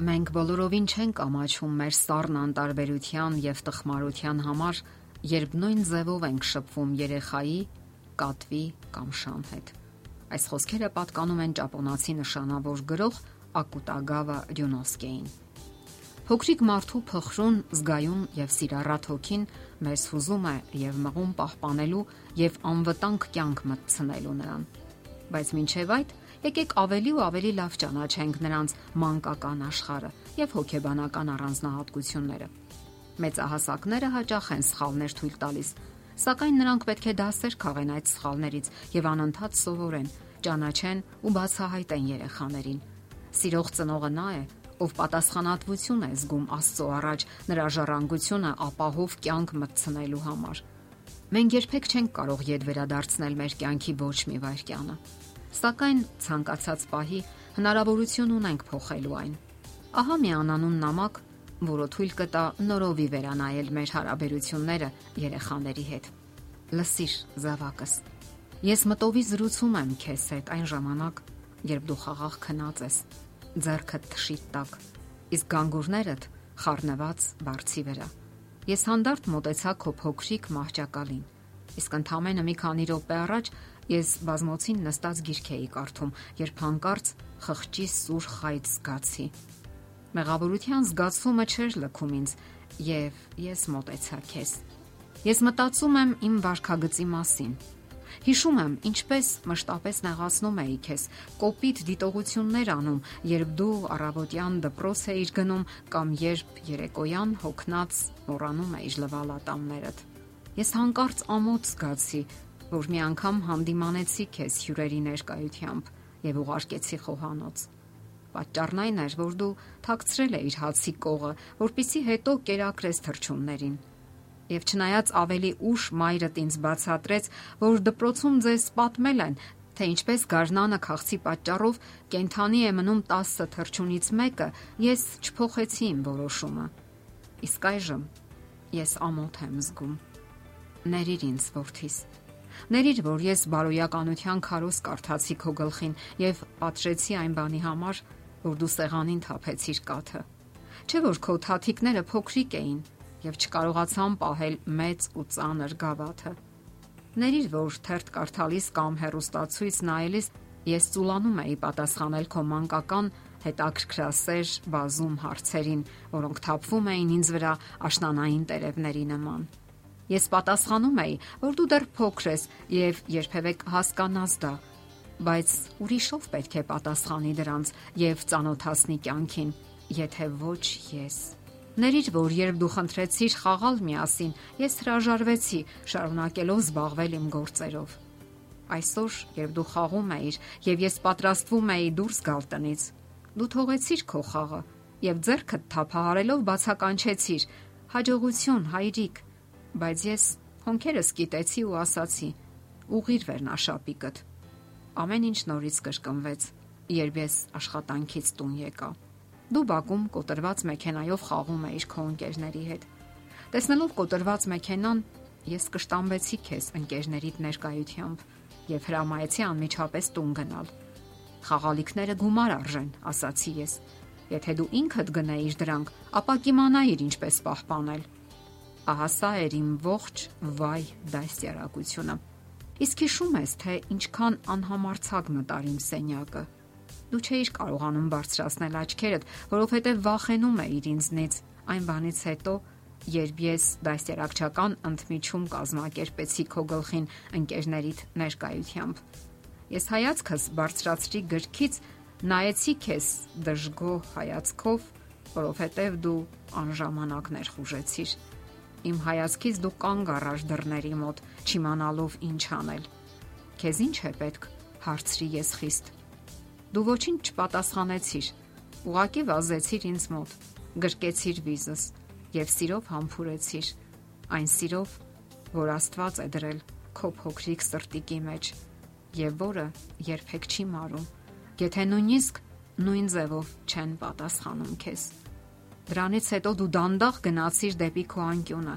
Մենք բոլորովին չենք ամաչում մեր սառն անտարբերության եւ տխմարության համար, երբ նույն ձևով ենք շփվում երեխայի, կատվի կամ շան հետ։ Այս խոսքերը պատկանում են ճապոնացի նշանավոր գրող Ակուտագավա Ռյունոսկեին։ Փոքրիկ մարդու փխրուն, զգայուն եւ սիրառատ հոգին մեզ հուզում է եւ մղում պահպանելու եւ անվտանգ կյանք մտցնելու նրան։ Բայց մինչև այդ եկեք ավելի ու ավելի լավ ճանաչենք նրանց մանկական աշխարհը եւ հոգեբանական առանձնահատկությունները։ Մեծահասակները հաճախ են սխալներ թույլ տալիս, սակայն նրանք պետք է դասեր քաղեն այդ սխալներից եւ անընդհատ սովորեն, ճանաչեն ու բացահայտեն երեխաներին։ Սիրող ծնողը նա է, ով պատասխանատվություն է զգում Աստծո առաջ նրա ժառանգությունը ապահով կյանք մտցնելու համար։ Մենք երբեք չենք կարող յետ վերադարձնել մեր կյանքի ոչ մի վայրկյանը։ Սակայն ցանկացած պահի հնարավորություն ունենք փոխելու այն։ Ահա մի անանուն նամակ, որը թույլ կտա նորովի վերանայել մեր հարաբերությունները երեխաների հետ։ Լսիր, զավակս։ Ես մտովի զրուցում եմ քեզ հետ այն ժամանակ, երբ դու խաղաղ քնած ես, ձեռքդ թշիտ տակ, իսկ գանգուրներդ խառնված բարձի վրա։ Ես հանդարտ մտեցա քո փոքրիկ մահճակալին Իսկ ընդամենը մի քանի րոպե առաջ ես բազմոցին նստած գիրք էի կարդում, երբ հանկարծ խղճի սուր խայծ զգացի։ Մեղավորության զգացումը չէր լքում ինձ, եւ ես մտեցա քեզ։ Ես մտածում եմ իմ վարքագծի մասին։ Հիշում եմ, ինչպես մշտապես նեղացնում էի քեզ, կոպիտ դիտողություններ անում, երբ դու առավոտյան դպրոց էիր գնում կամ երբ երեկոյան հոգնած մոռանում էիր լվալ ատամներդ։ Ես հանկարծ ամոթ զգացի, որ մի անգամ հանդիմանեցի քեզ հյուրերի ներկայությամբ եւ ուղարկեցի խոհանոց։ Պատճառն այն էր, որ դու թաքցրել էիր հացի կողը, որpիսի հետո կերակրես թրջուններին։ Եվ չնայած ավելի ուշ մայրդ ինձ բացատրեց, որ դպրոցում ձեզ պատմել են, թե ինչպես Գառնանը քաղցի պատճառով կենթանի է մնում 10 թրջունից մեկը, ես չփոխեցի իմ որոշումը։ Իսկ այժմ ես ամոթ եմ զգում։ Ներիր ինձ, որդիս։ Ների, որ ես բարոյականության քարոզ կարդացի քո գլխին եւ պատժեցի այն բանի համար, որ դու սեղանին թափեցիր կաթը։ Չէ որ քո թաթիկները փոքրիկ էին եւ չկարողացան պահել մեծ ու ծանր գավաթը։ Ների, որ թերթ կարդալիս կամ հերոստացույց նայելիս ես ծուլանում էի պատասխանել քո մանկական հետաքրքրասեր բազում հարցերին, որոնք թափվում էին ինձ վրա աշնանային տերևների նման։ Ես պատասխանում էի, որ դու դեռ փոքր ես եւ երբևէ հասկանաս դա, բայց ուրիշով պետք է պատասխանի դրանց եւ ծանոթացնի կյանքին, եթե ոչ ես։ Ներիր, որ երբ դու խնդրեցիր խաղալ միասին, ես հրաժարվեցի, շարունակելով զբաղվել իմ գործերով։ Այսօր, երբ դու խաղում էիր եւ ես պատրաստվում էի դուրս գալ տնից, դու թողեցիր քո խաղը եւ ձեռքդ թափահարելով բացականչեցիր. «Հաջողություն, հայրիկ, Բայց ես հոնքերս կիտեցի ու ասացի. ուղիր վերնաշապիկդ։ Ամեն ինչ նորից կրկնվեց, երբ ես աշխատանքից տուն եկա։ Դու բակում կոտրված մեքենայով խաղում էիր քո ընկերների հետ։ Տեսնելով կոտրված մեքենան, ես կշտամբեցի քեզ ընկերներիդ ներկայությամբ եւ հրամայեցի անմիջապես տուն գնալ։ Խաղալիքները գումար արժեն, ասացի ես։ Եթե դու ինքդ գնայիր դրանք, ապա կիմանայիր ինչպես պահպանել Ահա սա էր իմ ողջ վայ դասյարակությունը։ Իսկ հիշում ես, թե ինչքան անհամարցակ մտար իմ սենյակը։ Դու չէիր կարողանում բարձրացնել աչքերդ, որովհետև վախենում էիր ինձնից այն բանից հետո, երբ ես դասյարակչական ընդմիջում կազմակերպեցի քո գլխին ընկերներիդ ներկայությամբ։ Ես հայացքս բարձրացրի գրքից, նայեցի քեզ դժգոհ հայացքով, որովհետև դու անժամանակ ներխուժեցիր Իմ հայացքից դու կանգ առար դռների մոտ, չիմանալով ինչ անել։ Քեզ ինչ է պետք, հարցրի ես խիստ։ Դու ոչինչ չպատասխանեցիր։ Ուղակի վազեցիր ինձ մոտ, գրկեցիր վիզս եւ սիրով համբուրեցիր։ Այն սիրով, որ Աստված է դրել քո փոքրիկ սրտիկի մեջ եւ որը երբեք չի մարում, եթե նույնիսկ նույն ձևով չեն պատասխանում քեզ։ Դրանից հետո դու դանդաղ գնացիր դեպի քո անկյունը,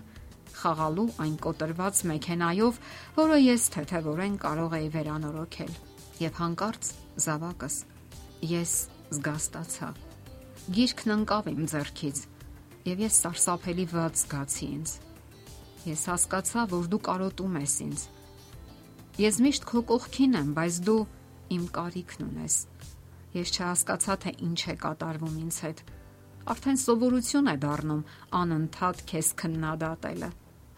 խաղալու այն կոտրված մեքենայով, որը ես թեթևորեն կարող էի վերանորոգել։ Եվ հանկարծ զավակս ես զգաստացա։ Գիրքն ընկավ իմ ձեռքից, եւ ես սարսափելի վատ զգացի ինձ։ Ես հասկացա, որ դու կարոտում ես ինձ։ Ես միշտ քո կողքին եմ, բայց դու իմ կարիքն ունես։ Ես չհասկացա, թե ինչ է կատարվում ինձ հետ արդեն սովորություն է դառնում անընդհատ քեզ քննադատելը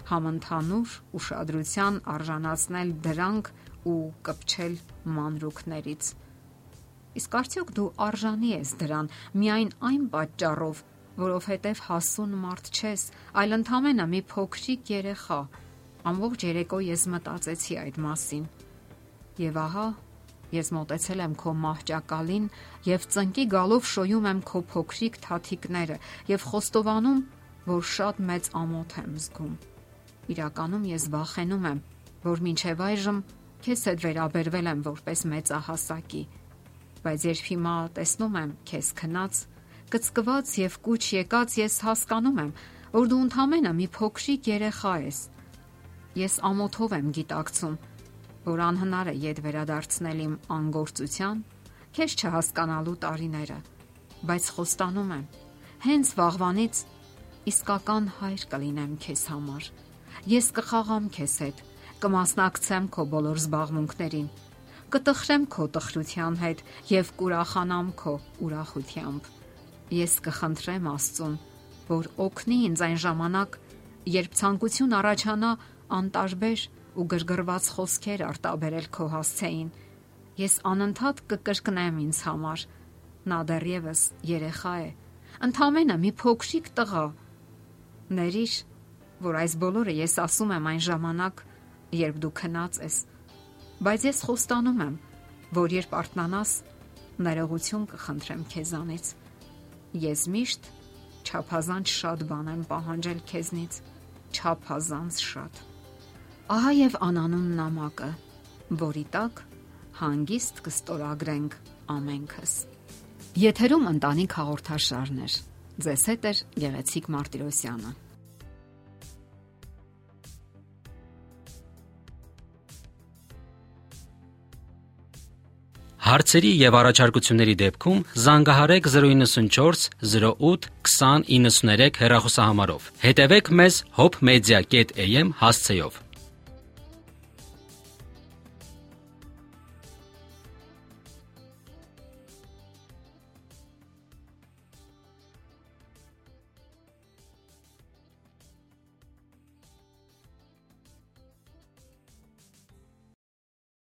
համընդհանուր ուշադրության արժանացնել դրանք ու կպչել մանրուքներից իսկ արդյոք դու արժանի ես դրան միայն այն պատճառով որովհետև հասուն մարդ չես այլ ընդամենը մի փոքրիկ երեխա ամբողջ երեկո ես մտածեցի այդ մասին եւ ահա Ես մտեցել եմ քո մահճակալին եւ ծնկի գալով շոյում եմ քո փոքրիկ թաթիկները եւ խոստովանում, որ շատ մեծ ամոթ եմ զգում։ Իրականում ես վախենում եմ, որ մինչև այժմ քեզ հետ վերաբերվել եմ որպես մեծահասակի, բայց երբ հիմա տեսնում եմ քեզ քնած, կծկված եւ կուչ եկած ես հասկանում եմ, որ դու ընդամենը մի փոքրիկ երեխա ես։ Ես ամոթով եմ գիտակցում, որ անհնար է յետ վերադարձնել իմ անգործության, քեզ չհասկանալու տարիները, բայց խոստանում եմ, հենց վաղվանից իսկական հայր կլինեմ քեզ համար։ Ես կխաղամ քեզ հետ, կմասնակցեմ քո բոլոր զբաղմունքներին, կտխրեմ քո տխրության հետ եւ կուրախանամ քո ուրախությամբ։ Ես կխնդրեմ Աստծուն, որ օգնի ինձ այն ժամանակ, երբ ցանկություն առաջանա անտարբեր ու գրգռված խոսքեր արտաբերել քո հասցեին։ Ես անընդհատ կկրկնեմ ինձ համար. նա դեռևս երեխա է, ընդամենը մի փոքրիկ տղա։ Ներիր, որ այս բոլորը ես ասում եմ այն ժամանակ, երբ դու քնած ես, բայց ես խոստանում եմ, որ երբ արթնանաս, ներողություն կխնդրեմ քեզանից։ Ես միշտ չափազանց շատ բան եմ պահանջել քեզնից, չափազանց շատ։ Ահա եւ անանուն նամակը, որի տակ հանգիստ կստորագրենք ամենքս։ Եթերում ընտանիք հաղորդաշարներ։ Ձեզ հետ է Գեղեցիկ Մարտիրոսյանը։ Հարցերի եւ առաջարկությունների դեպքում զանգահարեք 094 08 2093 հեռախոսահամարով։ Հետևեք մեզ hopmedia.am հասցեով։